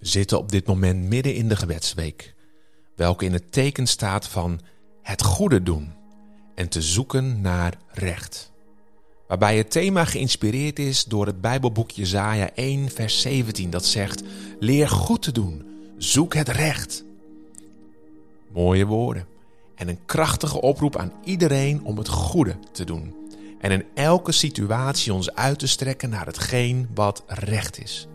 We zitten op dit moment midden in de gebedsweek, welke in het teken staat van het goede doen en te zoeken naar recht. Waarbij het thema geïnspireerd is door het Bijbelboek Jesaja 1 vers 17 dat zegt: Leer goed te doen, zoek het recht. Mooie woorden en een krachtige oproep aan iedereen om het goede te doen. En in elke situatie ons uit te strekken naar hetgeen wat recht is.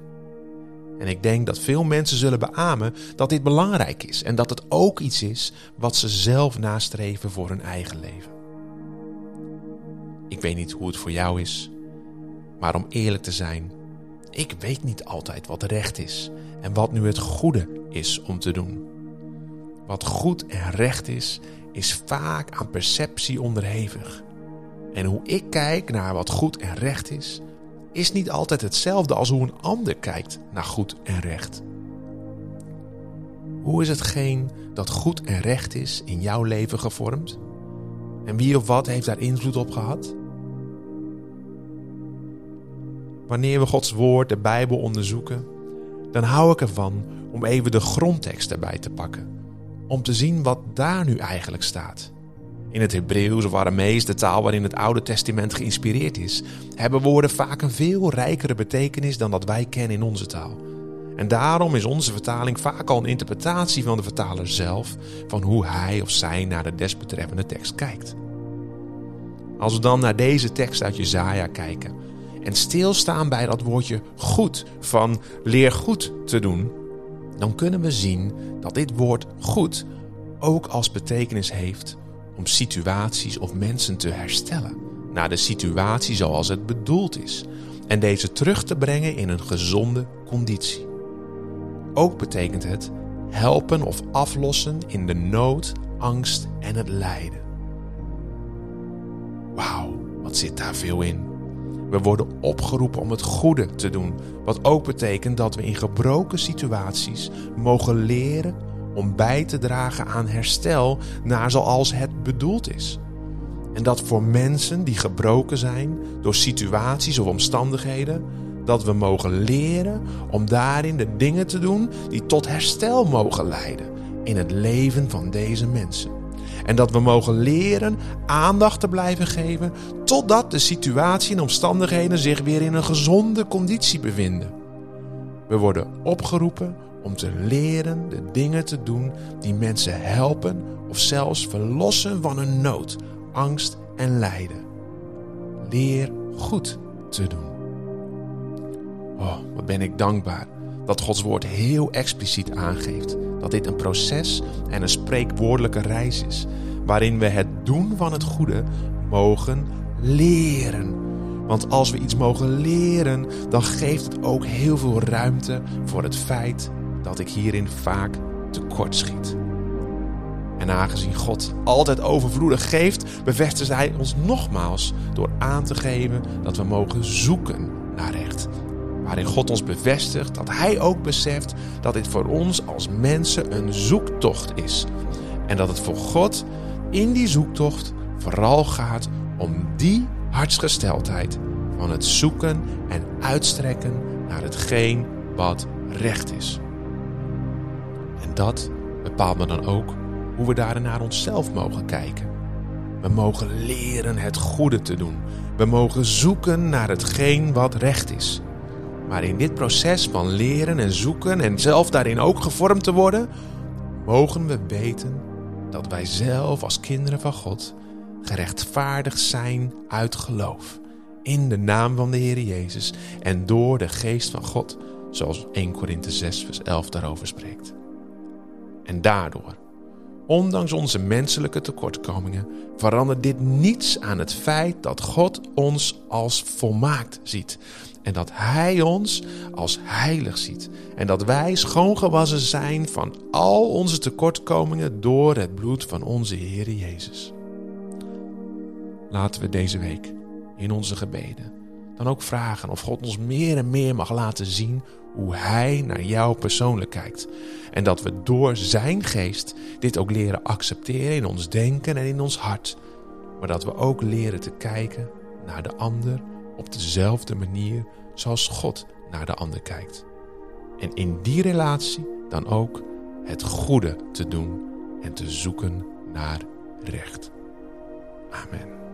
En ik denk dat veel mensen zullen beamen dat dit belangrijk is en dat het ook iets is wat ze zelf nastreven voor hun eigen leven. Ik weet niet hoe het voor jou is, maar om eerlijk te zijn, ik weet niet altijd wat recht is en wat nu het goede is om te doen. Wat goed en recht is, is vaak aan perceptie onderhevig. En hoe ik kijk naar wat goed en recht is, is niet altijd hetzelfde als hoe een ander kijkt naar goed en recht. Hoe is hetgeen dat goed en recht is in jouw leven gevormd? En wie of wat heeft daar invloed op gehad? Wanneer we Gods woord, de Bijbel onderzoeken, dan hou ik ervan om even de grondtekst erbij te pakken. Om te zien wat daar nu eigenlijk staat. In het Hebreeuws of Aramees, de taal waarin het Oude Testament geïnspireerd is, hebben woorden vaak een veel rijkere betekenis dan dat wij kennen in onze taal. En daarom is onze vertaling vaak al een interpretatie van de vertaler zelf van hoe hij of zij naar de desbetreffende tekst kijkt. Als we dan naar deze tekst uit Jezaja kijken en stilstaan bij dat woordje goed van leer goed te doen, dan kunnen we zien dat dit woord goed ook als betekenis heeft om situaties of mensen te herstellen naar de situatie zoals het bedoeld is en deze terug te brengen in een gezonde conditie. Ook betekent het helpen of aflossen in de nood, angst en het lijden. Wauw, wat zit daar veel in. We worden opgeroepen om het goede te doen, wat ook betekent dat we in gebroken situaties mogen leren om bij te dragen aan herstel naar zoals het bedoeld is. En dat voor mensen die gebroken zijn door situaties of omstandigheden, dat we mogen leren om daarin de dingen te doen die tot herstel mogen leiden in het leven van deze mensen. En dat we mogen leren aandacht te blijven geven totdat de situatie en omstandigheden zich weer in een gezonde conditie bevinden. We worden opgeroepen om te leren de dingen te doen die mensen helpen of zelfs verlossen van hun nood, angst en lijden. Leer goed te doen. Oh, wat ben ik dankbaar dat Gods woord heel expliciet aangeeft dat dit een proces en een spreekwoordelijke reis is, waarin we het doen van het goede mogen leren. Want als we iets mogen leren, dan geeft het ook heel veel ruimte voor het feit dat ik hierin vaak tekort schiet. En aangezien God altijd overvloedig geeft, bevestigt Hij ons nogmaals door aan te geven dat we mogen zoeken naar recht. Waarin God ons bevestigt dat Hij ook beseft dat dit voor ons als mensen een zoektocht is. En dat het voor God in die zoektocht vooral gaat om die hartsgesteldheid van het zoeken en uitstrekken naar hetgeen wat recht is dat bepaalt me dan ook hoe we daarin naar onszelf mogen kijken. We mogen leren het goede te doen. We mogen zoeken naar hetgeen wat recht is. Maar in dit proces van leren en zoeken en zelf daarin ook gevormd te worden, mogen we weten dat wij zelf als kinderen van God gerechtvaardigd zijn uit geloof. In de naam van de Heer Jezus en door de geest van God, zoals 1 Korinthe 6 vers 11 daarover spreekt. En daardoor, ondanks onze menselijke tekortkomingen, verandert dit niets aan het feit dat God ons als volmaakt ziet. En dat Hij ons als heilig ziet. En dat wij schoongewassen zijn van al onze tekortkomingen door het bloed van onze Heer Jezus. Laten we deze week in onze gebeden dan ook vragen of God ons meer en meer mag laten zien hoe Hij naar jou persoonlijk kijkt. En dat we door Zijn geest dit ook leren accepteren in ons denken en in ons hart. Maar dat we ook leren te kijken naar de ander op dezelfde manier zoals God naar de ander kijkt. En in die relatie dan ook het goede te doen en te zoeken naar recht. Amen.